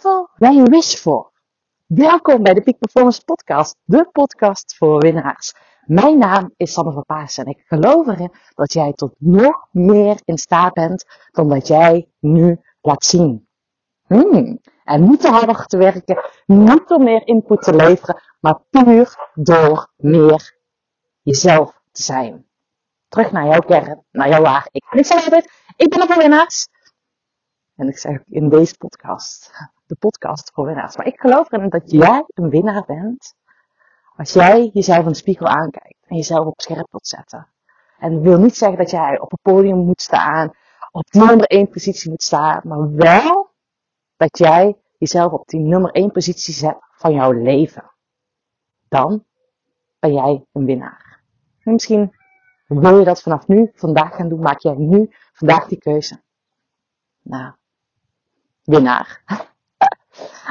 careful where you wish for. Welkom bij de Peak Performance Podcast, de podcast voor winnaars. Mijn naam is Sanne van Paas en ik geloof erin dat jij tot nog meer in staat bent dan dat jij nu laat zien. Hmm. En niet te harder te werken, niet door meer input te leveren, maar puur door meer jezelf te zijn. Terug naar jouw kern, naar jouw waar. Ik, zeg altijd, ik ben voor winnaars. En ik zeg in deze podcast, de podcast voor winnaars. Maar ik geloof erin dat jij een winnaar bent als jij jezelf in de spiegel aankijkt en jezelf op scherp wilt zetten. En dat wil niet zeggen dat jij op een podium moet staan, op die nummer één positie moet staan, maar wel dat jij jezelf op die nummer één positie zet van jouw leven. Dan ben jij een winnaar. En misschien wil je dat vanaf nu, vandaag gaan doen, maak jij nu, vandaag die keuze. Nou, winnaar.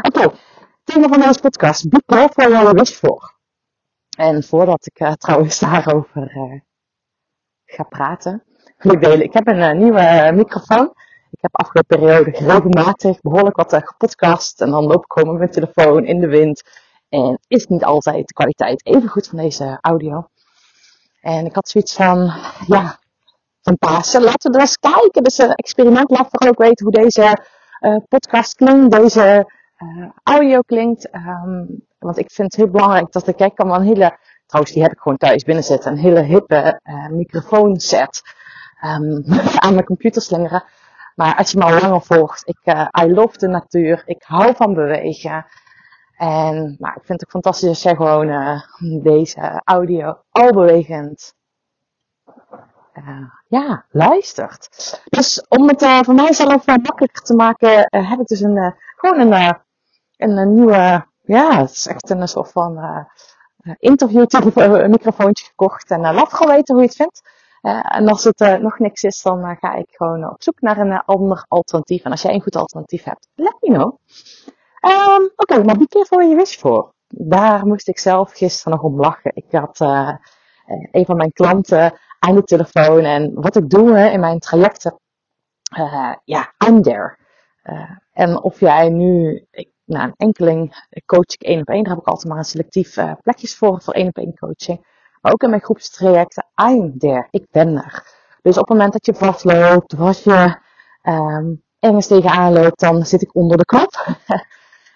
Oké, okay, thema van deze podcast. Be careful where you wish for. En voordat ik uh, trouwens daarover uh, ga praten, wil ik delen. Ik heb een uh, nieuwe microfoon. Ik heb afgelopen periode regelmatig behoorlijk wat gepodcast. En dan loop ik gewoon met mijn telefoon in de wind. En is niet altijd de kwaliteit even goed van deze audio. En ik had zoiets van, ja, van Pasen. Laten we er eens kijken. Dus een experiment. Laat vooral ook weten hoe deze podcast klinkt. Deze uh, audio klinkt. Um, want ik vind het heel belangrijk dat ik, ik kan wel een hele, trouwens die heb ik gewoon thuis binnen zitten, een hele hippe uh, microfoonset um, aan mijn computer slingeren. Maar als je me al langer volgt, ik, uh, I love de natuur, ik hou van bewegen. En nou, ik vind het ook fantastisch als jij gewoon deze audio al bewegend ja, luistert. Dus om het uh, voor mijzelf makkelijker te maken, heb ik dus een, gewoon een, een, een nieuwe ja, het is echt een soort van uh, interview een microfoontje gekocht. En laat gewoon weten hoe je het vindt. En als het nog niks is, dan ga ik gewoon op zoek naar een ander alternatief. En als jij een goed alternatief hebt, let me know. Um, Oké, maar be voor je wish voor. Daar moest ik zelf gisteren nog om lachen. Ik had een van mijn klanten aan de telefoon. En wat ik doe hè, in mijn trajecten, ja, I'm there. en of jij nu, nou, een enkeling coach ik één op één. Daar heb ik altijd maar een selectief uh, plekjes voor, voor één op één coaching. Maar ook in mijn groepstrajecten, I'm there. Ik ben er. Dus op het moment dat je vastloopt, als je um, ergens tegenaan loopt, dan zit ik onder de knop.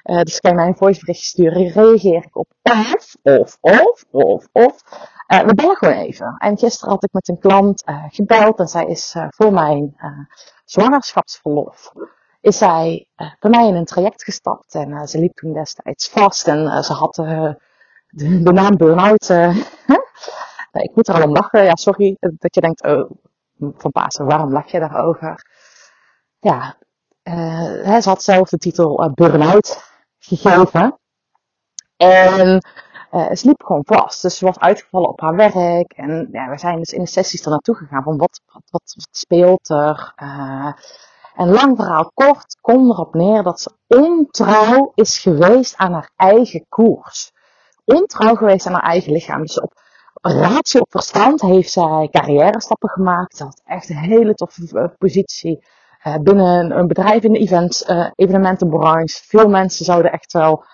uh, dus kan je mij een voiceberichtje sturen, reageer ik op of, of, of, of, of. We bellen gewoon even. En gisteren had ik met een klant gebeld en zij is voor mijn zwangerschapsverlof is zij uh, bij mij in een traject gestapt. En uh, ze liep toen destijds vast en uh, ze had de, de, naam burn-out. ik moet er al om lachen. Ja, sorry dat je denkt, oh, van Pasen, waarom lach je daarover? Ja, hè, ze had zelf de titel burn-out gegeven. En ze liep gewoon vast. Dus ze was uitgevallen op haar werk. En ja, we zijn dus in de sessies er naartoe gegaan van wat, wat, wat speelt er? En lang verhaal kort, kom erop neer dat ze ontrouw is geweest aan haar eigen koers. Ontrouw geweest aan haar eigen lichaam. Dus op ratio op verstand heeft zij carrière stappen gemaakt. Ze had echt een hele toffe eh, positie uh, binnen een bedrijf in de events, uh, evenementenbranche. Veel mensen zouden echt wel,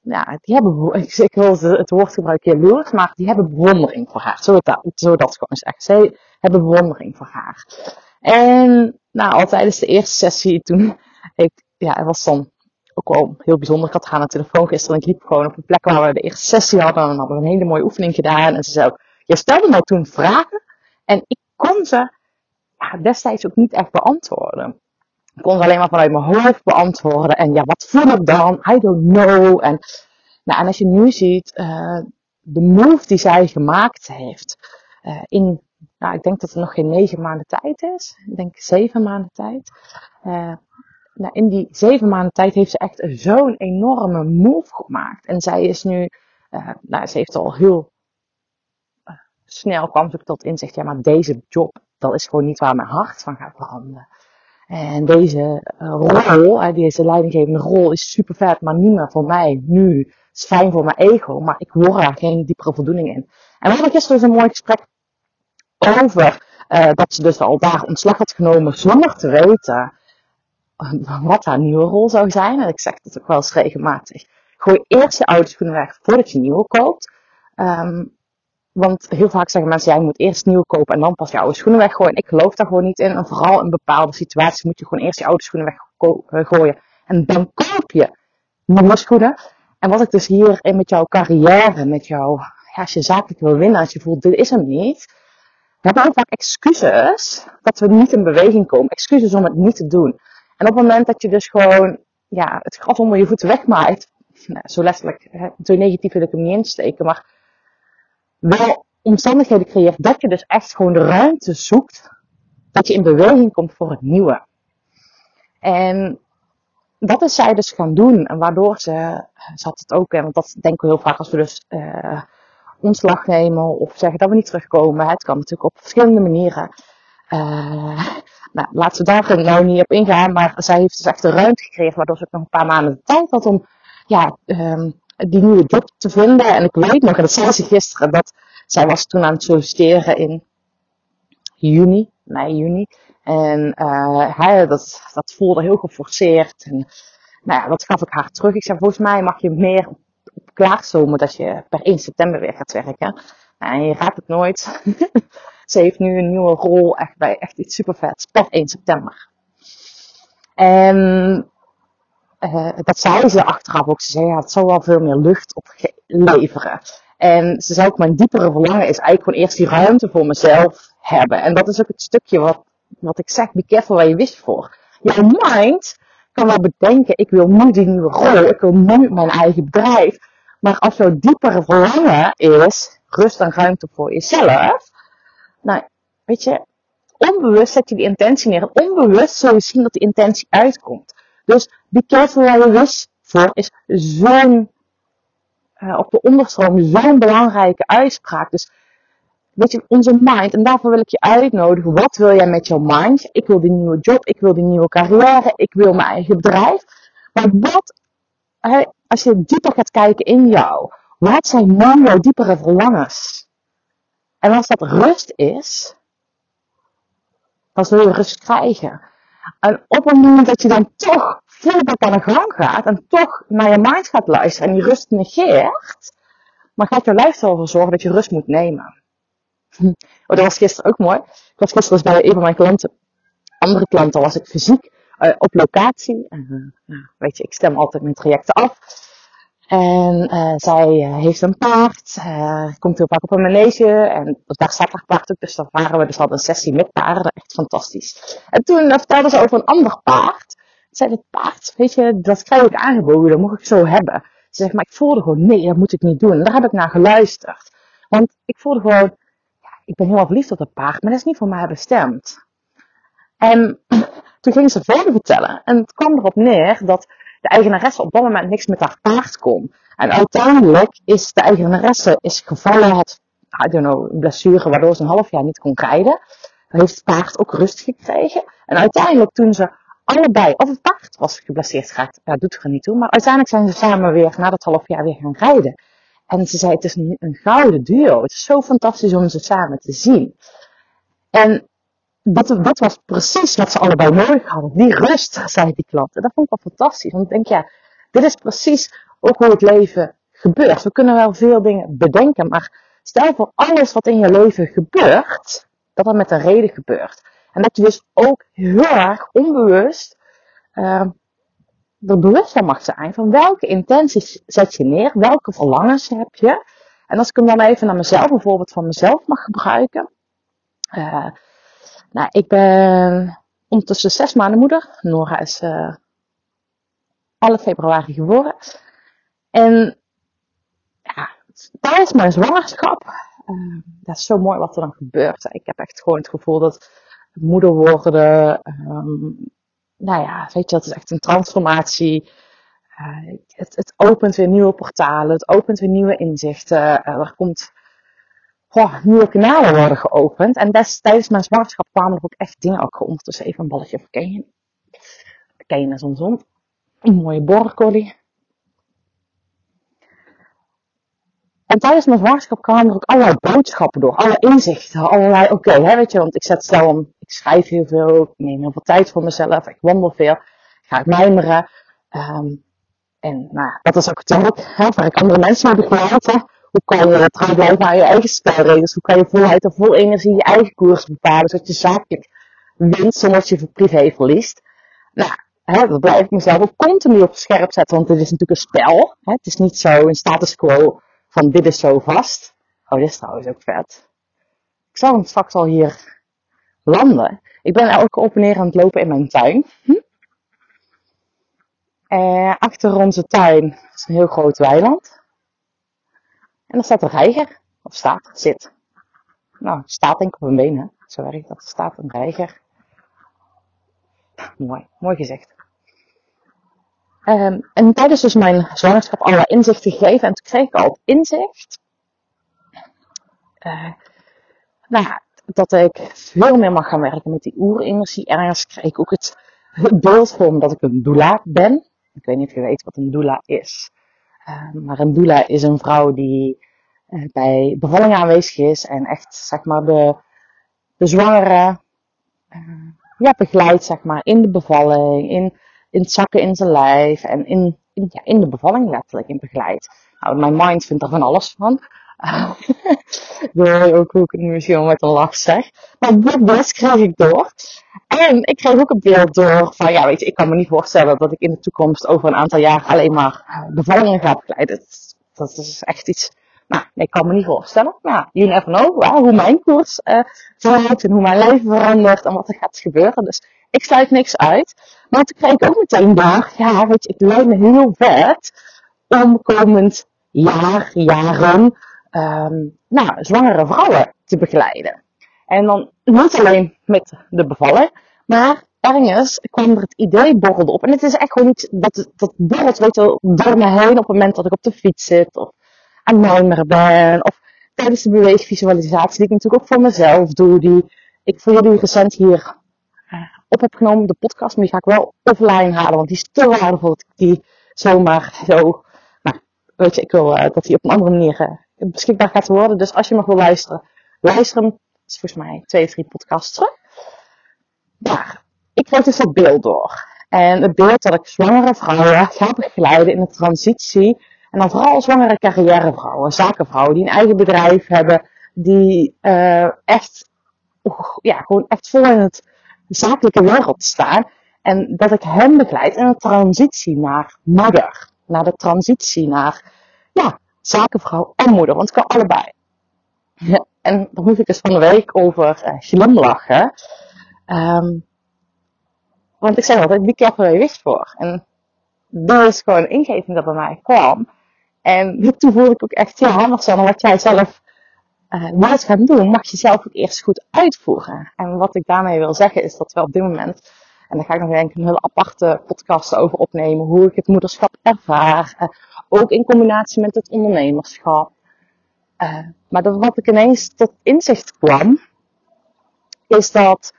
ja, die hebben, ik wil het woord gebruiken jaloers, maar die hebben bewondering voor haar. Zo dat, zo dat gewoon zeggen. Zij hebben bewondering voor haar. En nou, al tijdens de eerste sessie toen ik, ja, het was dan ook wel heel bijzonder. Ik had haar aan de telefoon gisteren en ik liep gewoon op een plek waar we de eerste sessie hadden. En hadden we een hele mooie oefening gedaan. En ze zei, je stelde me toen vragen en ik kon ze ja, destijds ook niet echt beantwoorden. Ik kon ze alleen maar vanuit mijn hoofd beantwoorden. En ja, wat voel ik dan? I don't know. En, nou, en als je nu ziet, uh, de move die zij gemaakt heeft uh, in nou, ik denk dat het nog geen negen maanden tijd is. Ik denk zeven maanden tijd. Uh, nou, in die zeven maanden tijd heeft ze echt zo'n enorme move gemaakt. En zij is nu, uh, nou, ze heeft al heel uh, snel kwam ze tot inzicht, ja, maar deze job, dat is gewoon niet waar mijn hart van gaat branden. En deze rol, deze leidinggevende rol, is super vet, maar niet meer voor mij nu. Het is fijn voor mijn ego, maar ik hoor daar geen diepere voldoening in. En we hadden gisteren dus een mooi gesprek over uh, dat ze dus al daar ontslag had genomen zonder te weten wat haar nieuwe rol zou zijn. En ik zeg dat ook wel eens regelmatig. Gooi eerst je oude schoenen weg voordat je nieuwe koopt. Um, want heel vaak zeggen mensen, ja, je moet eerst nieuwe kopen en dan pas je oude schoenen weggooien. Ik geloof daar gewoon niet in. En vooral in bepaalde situaties moet je gewoon eerst je oude schoenen weggooien. En dan koop je nieuwe schoenen. En wat ik dus hier met jouw carrière, met jou, ja, als je zakelijk wil winnen, als je voelt, dit is hem niet. We hebben ook vaak excuses dat we niet in beweging komen. Excuses om het niet te doen. En op het moment dat je dus gewoon, ja, het gras onder je voeten wegmaait. Nou, zo letterlijk, hè, zo negatief wil ik hem niet insteken, maar wel omstandigheden creëert dat je dus echt gewoon de ruimte zoekt. Dat je in beweging komt voor het nieuwe. En dat is zij dus gaan doen. En waardoor ze, ze had het ook, want dat denken we heel vaak als we dus uh, ontslag nemen of zeggen dat we niet terugkomen. Het kan natuurlijk op verschillende manieren. Uh, nou, laten we daar nou niet op ingaan, maar zij heeft dus echt de ruimte gekregen, waardoor ze ook nog een paar maanden de tijd had om ja, um, die nieuwe job te vinden. En ik weet nog, en dat zei ze gisteren, dat zij was toen aan het solliciteren in juni, mei, juni. En hij, dat, dat voelde heel geforceerd. En nou ja, dat gaf ik haar terug. Ik zei, volgens mij mag je meer klaarstomen dat je per 1 september weer gaat werken. En je raadt het nooit. Ze heeft nu een nieuwe rol echt bij echt iets super vets per 1 september. En uh, dat zei ze achteraf ook. Ze zei, ja, het zou wel veel meer lucht opleveren. En ze zei ook, mijn diepere verlangen is eigenlijk gewoon eerst die ruimte voor mezelf hebben. En dat is ook het stukje wat, wat ik zeg, be careful waar je wist voor. Je mind kan wel bedenken, ik wil nu die nieuwe rol, ik wil nu mijn eigen bedrijf. Maar als jouw diepere verlangen is, rust en ruimte voor jezelf. Nou, weet je, onbewust zet je die intentie neer. Onbewust zul je zien dat die intentie uitkomt. Dus be careful waar je wish voor is zo'n, uh, op de onderstroom, zo'n belangrijke uitspraak. Dus, weet je, onze mind, en daarvoor wil ik je uitnodigen, wat wil jij met jouw mind? Ik wil die nieuwe job, ik wil die nieuwe carrière, ik wil mijn eigen bedrijf. Maar wat, als je dieper gaat kijken in jou, wat zijn nou jouw diepere verlangens? En als dat rust is, dan zul je rust krijgen. En op het moment dat je dan toch voordat aan de gang gaat en toch naar je mind gaat luisteren en die rust negeert, maar gaat je lijf ervoor zorgen dat je rust moet nemen. Oh, dat was gisteren ook mooi. Ik was gisteren dus bij een van mijn klanten, andere klanten, was ik fysiek uh, op locatie. Uh, nou, weet je, ik stem altijd mijn trajecten af. En uh, zij heeft een paard, komt heel vaak op een manege en daar staat haar paard ook. Dus dan waren we dus al een sessie met paarden, echt fantastisch. En toen vertelde ze over een ander paard. Ze zei, het paard, weet je, dat krijg ik aangeboden, dat mocht ik zo hebben. Ze zegt, maar ik voelde gewoon, nee, dat moet ik niet doen. En daar heb ik naar geluisterd. Want ik voelde gewoon, ja, ik ben helemaal verliefd op dat paard, maar dat is niet voor mij bestemd. En toen ging ze verder vertellen. En het kwam erop neer dat de eigenaresse op dat moment niks met haar paard kon. En uiteindelijk is de eigenaresse is gevallen, het, I don't know, een blessure waardoor ze een half jaar niet kon rijden. Dan heeft het paard ook rust gekregen. En uiteindelijk toen ze allebei, of het paard was geblesseerd geraakt, ja, doet er niet toe. Maar uiteindelijk zijn ze samen weer, na dat half jaar, weer gaan rijden. En ze zei, het is een gouden duo. Het is zo fantastisch om ze samen te zien. En dat, dat was precies wat ze allebei nodig hadden. Die rust, zei die klant. En dat vond ik wel fantastisch. Want ik denk, ja, dit is precies ook hoe het leven gebeurt. We kunnen wel veel dingen bedenken, maar stel voor alles wat in je leven gebeurt, dat dat met een reden gebeurt. En dat je dus ook heel erg onbewust uh, er bewust van mag zijn van welke intenties zet je neer, welke verlangens heb je. En als ik hem dan even naar mezelf, bijvoorbeeld van mezelf mag gebruiken. Uh, nou, ik ben ondertussen zes maanden moeder. Nora is alle februari geboren. En ja, tijdens mijn zwangerschap, uh, dat is zo mooi wat er dan gebeurt. Ik heb echt gewoon het gevoel dat moeder worden, um, nou ja, weet je, dat is echt een transformatie. Uh, het, het, opent weer nieuwe portalen, het opent weer nieuwe inzichten. Uh, er komt oh, nieuwe kanalen worden geopend. En tijdens mijn zwangerschap kwamen er ook echt dingen. Ook ondertussen even een balletje verkennen. Ken je soms om. Een mooie border collie. En tijdens mijn zwangerschap kwamen er ook allerlei boodschappen door, allerlei inzichten, allerlei, oké, okay, weet je, want ik zet stel om, ik schrijf heel veel, ik neem heel veel tijd voor mezelf, ik wandel veel. ga ik mijmeren. Um, en nou, dat is ook het hè, waar ik andere mensen mee begeleid. Hoe kan je trouw blijven aan je eigen spelregels? Hoe kan je voluit en vol energie je eigen koers bepalen, zodat je zakelijk wint zonder dat je privé verliest? Nou, hè, dat blijf ik mezelf ook continu op scherp zetten, want dit is natuurlijk een spel. Hè? Het is niet zo een status quo van dit is zo vast. Oh, dit is trouwens ook vet. Ik zal hem straks al hier landen. Ik ben elke op en aan het lopen in mijn tuin. Hm? Uh, achter onze tuin is een heel groot weiland. En er staat een reiger. Of staat, zit. Nou, staat denk ik op been, hè. Zo werkt dat. Staat een reiger. Mooi, mooi gezegd. Um, en tijdens dus mijn zwangerschap allerlei inzichten gegeven. En toen kreeg ik al het inzicht. Uh, nou ja, dat ik veel meer mag gaan werken met die oerenergie. Ergens kreeg ik ook het beeld voor dat ik een doula ben. Ik weet niet of je weet wat een doula is. Uh, maar een is een vrouw die uh, bij bevalling aanwezig is en echt, zeg maar, de, de zwangere uh, ja, begeleidt, zeg maar, in de bevalling, in, in het zakken in zijn lijf en in, in, de bevalling letterlijk in begeleidt. Nou, mijn mind vindt er van alles van. Door ook hoe ik het misschien met een lach zeg. Maar dit best kreeg ik door. En ik kreeg ook een beeld door van, ja weet je, ik kan me niet voorstellen dat ik in de toekomst over een aantal jaar alleen maar eh, bevallingen ga begeleiden. Dat, dat is echt iets, nou, ik kan me niet voorstellen. Nou, you never know hoe mijn koers uh, verandert en hoe mijn leven verandert en wat er gaat gebeuren. Dus ik sluit niks uit. Maar toen kreeg ik ook meteen door, ja weet je, het lijkt me heel vet om komend jaar, jaren, um, nou, zwangere vrouwen te begeleiden. En dan niet alleen met de bevallen, maar ergens kwam er het idee borrelde op. En het is echt gewoon iets dat, dat borrelt weet je, door me heen op het moment dat ik op de fiets zit of aan mijmeren ben. Of tijdens de beweegvisualisatie die ik natuurlijk ook voor mezelf doe. Die ik voor jullie recent hier op heb genomen, de podcast. Maar die ga ik wel offline halen, want die is te waardevol dat ik die zomaar zo... Nou, weet je, ik wil uh, dat die op een andere manier uh, beschikbaar gaat worden. Dus als je nog wil luisteren, luister hem is volgens mij twee, drie podcasts terug. Maar ik kreeg dus dat beeld door. En het beeld dat ik zwangere vrouwen ga begeleiden in de transitie. En dan vooral zwangere carrièrevrouwen, zakenvrouwen die een eigen bedrijf hebben. Die uh, echt, ja, gewoon echt vol in het zakelijke wereld staan. En dat ik hen begeleid in de transitie naar moeder. Naar de transitie naar, ja, zakenvrouw en moeder. Want ik kan allebei. En daar moet ik dus van de week over uh, glimlachen. Um, want ik zeg altijd, wie keer waar je voor. En dat is gewoon een ingeving dat bij mij kwam. En toen voelde ik ook echt, ja, Marcel, wat jij zelf uh, wilt gaan doen, mag je zelf ook eerst goed uitvoeren. En wat ik daarmee wil zeggen is dat we op dit moment, en daar ga ik nog denk een hele aparte podcast over opnemen, hoe ik het moederschap ervaar. Uh, ook in combinatie met het ondernemerschap. Uh, maar dat wat ik ineens tot inzicht kwam, is dat,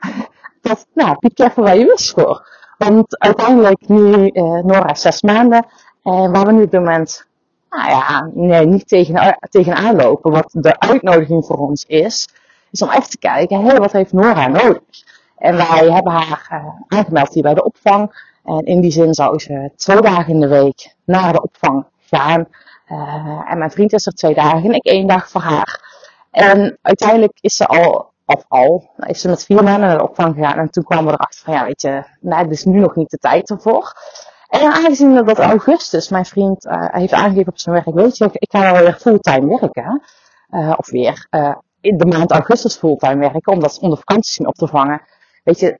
dat nou, be careful waar je wish voor. Want uiteindelijk nu, uh, Nora, zes maanden, en waar we nu op dit moment, nou ja, nee, niet tegen, tegenaan lopen. Wat de uitnodiging voor ons is, is om echt te kijken, hé, wat heeft Nora nodig? En wij hebben haar uh, aangemeld hier bij de opvang. En in die zin zou ze twee dagen in de week naar de opvang gaan. Uh, en mijn vriend is er twee dagen en ik één dag voor haar. En uiteindelijk is ze al, of al, is ze met vier maanden naar de opvang gegaan. En toen kwamen we erachter van, ja weet je, nee, dit is nu nog niet de tijd ervoor. En aangezien dat augustus, mijn vriend uh, heeft aangegeven op zijn werk, weet je, ik ga wel weer fulltime werken. Of weer in de maand augustus fulltime werken, omdat, om de vakanties op te vangen. Weet je,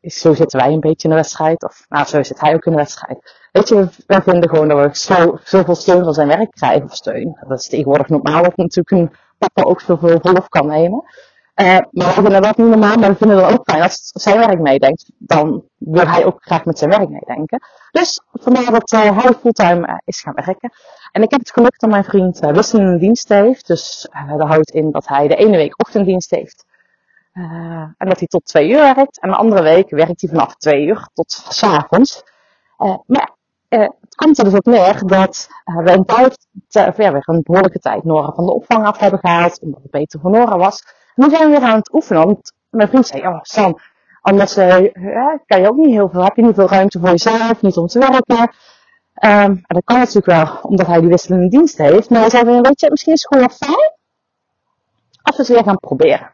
zo zitten wij een beetje in de wedstrijd. Of nou, zo zit hij ook in de wedstrijd. Weet je, we vinden gewoon dat we zo, zoveel steun van zijn werk krijgen. Of steun. Dat is tegenwoordig normaal dat natuurlijk een papa ook zoveel verlof kan nemen. Uh, maar we vinden dat niet normaal, maar we vinden het ook fijn als zijn werk meedenkt. Dan wil hij ook graag met zijn werk meedenken. Dus vandaar dat uh, hij fulltime is gaan werken. En ik heb het geluk dat mijn vriend wisselende dienst heeft. Dus dat houdt in dat hij de ene week ochtenddienst heeft. Uh, en dat hij tot twee uur werkt. En de andere week werkt hij vanaf twee uur tot s avonds. Uh, maar uh, het komt er dus op neer dat we een tijd, een behoorlijke tijd Nora van de opvang af hebben gehaald. Omdat het beter voor Nora was. En nu zijn we weer aan het oefenen. Want mijn vriend zei, oh Sam, Anders kan je ook niet heel veel, heb je niet veel ruimte voor jezelf, niet om te werken. Um, en dat kan natuurlijk wel, omdat hij die wisselende dienst heeft. Maar hij zei, weet je, misschien is het gewoon fijn als we het weer gaan proberen.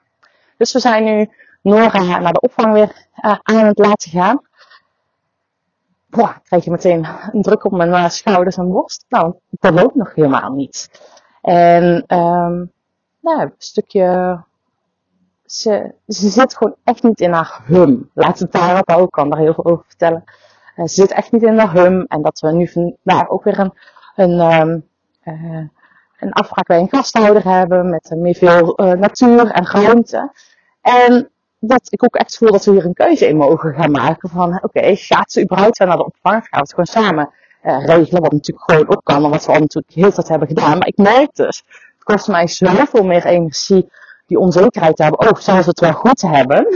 Dus we zijn nu Nora naar de opvang weer uh, aan het laten gaan. Boah, krijg je meteen een druk op mijn uh, schouders en borst. Nou, dat loopt nog helemaal niet. En um, nou, een stukje ze, ze zit gewoon echt niet in haar hum. Laat het daarop ook, kan daar heel veel over vertellen. Ze zit echt niet in haar hum. En dat we nu vandaag ook weer een, een, uh, een afspraak bij een gasthouder hebben met meer veel uh, natuur en ruimte. En dat ik ook echt voel dat we hier een keuze in mogen gaan maken van, oké, okay, gaat ze überhaupt naar de opvang? Gaan we het gewoon samen regelen? Wat natuurlijk gewoon ook kan, en wat we al natuurlijk heel tijd hebben gedaan. Maar ik merk dus, het kost mij zoveel meer energie die onzekerheid te hebben, oh, zouden ze het wel goed hebben?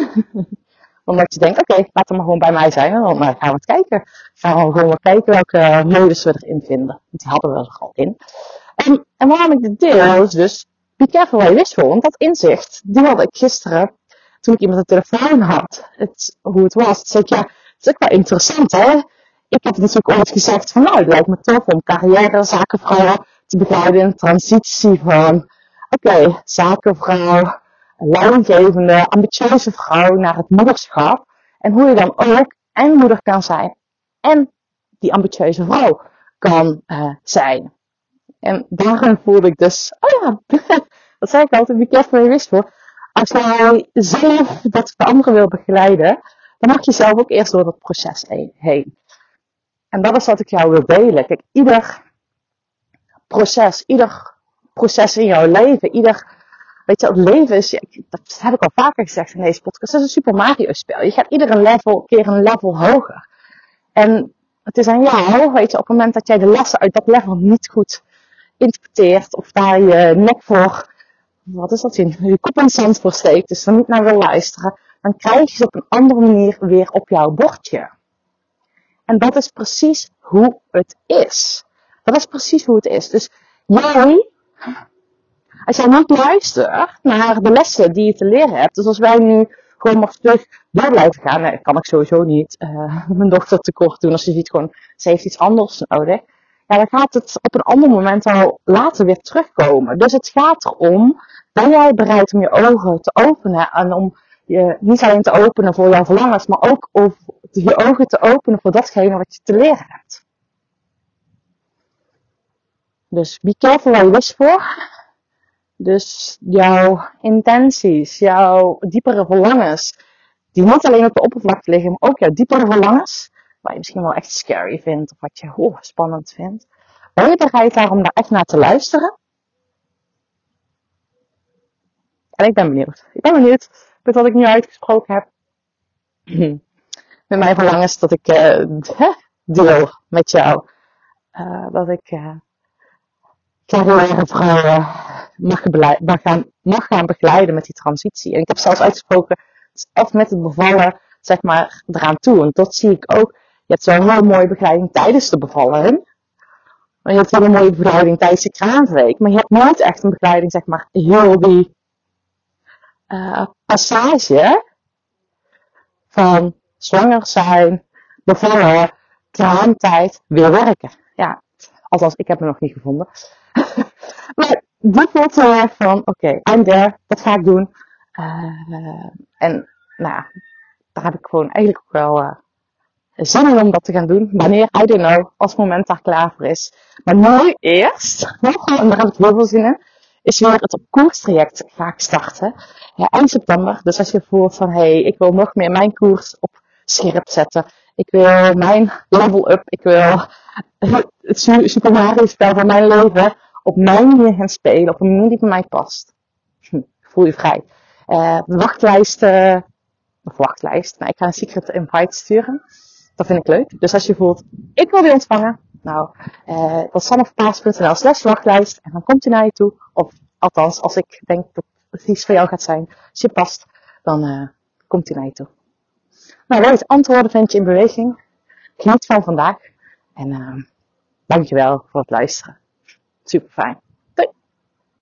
Omdat je denkt, oké, okay, laat hem maar gewoon bij mij zijn. En dan gaan we het kijken. Gaan we gewoon kijken welke modus we erin vinden. Die hadden we er al in. En, en waarom ik dit deel is dus, be careful waar je wist voor. Want dat inzicht, die had ik gisteren, toen ik iemand de telefoon had, het, hoe het was. Zei ja, het is ook wel interessant hè. Ik heb natuurlijk ooit gezegd van, nou, het lijkt me tof om carrière zakenvrouwen te begeleiden in transitie van oké, zakenvrouw, leidinggevende, ambitieuze vrouw naar het moederschap. En hoe je dan ook en moeder kan zijn en die ambitieuze vrouw kan uh, zijn. En daarin voelde ik dus, oh ja, dat zei ik altijd, wie careful je wist voor. Als jij zelf dat de anderen wil begeleiden, dan mag je zelf ook eerst door dat proces heen. En dat is wat ik jou wil delen. Kijk, ieder proces, ieder proces in jouw leven. Ieder, weet je, het leven is, dat heb ik al vaker gezegd in deze podcast, het is een Super Mario spel. Je gaat iedere level, keer een level hoger. En het is aan jou, weet je, op het moment dat jij de lessen uit dat level niet goed interpreteert, of daar je nek voor, wat is dat, je, je kop in zand voor steekt, dus er niet naar wil luisteren, dan krijg je ze op een andere manier weer op jouw bordje. En dat is precies hoe het is. Dat is precies hoe het is. Dus jij als jij niet luistert naar de lessen die je te leren hebt, dus als wij nu gewoon maar terug door blijven gaan, nee, kan ik sowieso niet uh, mijn dochter tekort doen als je ziet gewoon, ze heeft iets anders nodig. Ja, dan gaat het op een ander moment al later weer terugkomen. Dus het gaat erom, ben jij bereid om je ogen te openen en om je niet alleen te openen voor jouw verlangens, maar ook om je ogen te openen voor datgene wat je te leren hebt. Dus be careful waar je wish voor. Dus jouw intenties, jouw diepere verlangens, die niet alleen op de oppervlakte liggen, maar ook jouw diepere verlangens, waar je misschien wel echt scary vindt of wat je oh, spannend vindt. Ben je bereid daarom daar echt naar te luisteren? En ik ben benieuwd. Ik ben benieuwd met wat ik nu uitgesproken heb. met mijn verlangens dat ik uh, deel met jou. Uh, dat ik uh, carrière vrouwen mag, mag, gaan, mag gaan begeleiden met die transitie. En ik heb zelfs uitgesproken, echt met het bevallen, zeg maar, eraan toe. En dat zie ik ook. Je hebt zo'n heel mooie begeleiding tijdens de bevalling. Maar je hebt wel een mooie begeleiding tijdens de kraamweek. Maar je hebt nooit echt een begeleiding, zeg maar, heel die uh, passage van zwanger zijn, bevallen, kraamtijd, weer werken. Ja, althans, ik heb me nog niet gevonden. maar die voelt heel erg van, oké, okay, I'm there, dat ga ik doen. Uh, en nou ja, daar heb ik gewoon eigenlijk ook wel zin in om dat te gaan doen. Wanneer, I don't know, als het moment daar klaar voor is. Maar nu eerst, en daar heb ik heel veel zin in, is weer het op koerstraject ga ik starten. Ja, eind september. Dus als je voelt van, hey, ik wil nog meer mijn koers op scherp zetten. Ik wil mijn level up. Ik wil het Super Mario spel van mijn leven op mijn manier gaan spelen, op een manier die bij mij past. Hm, voel je vrij. Uh, wachtlijst, uh, of wachtlijst, nou, ik ga een secret invite sturen. Dat vind ik leuk. Dus als je voelt, ik wil die ontvangen, nou, uh, dat is sanneverpaas.nl slash wachtlijst en dan komt hij naar je toe. Of althans, als ik denk dat het iets voor jou gaat zijn, als je past, dan uh, komt hij naar je toe. Nou, weet, antwoorden vind je in beweging. Geniet van vandaag. En uh, dankjewel voor het luisteren. Super fijn.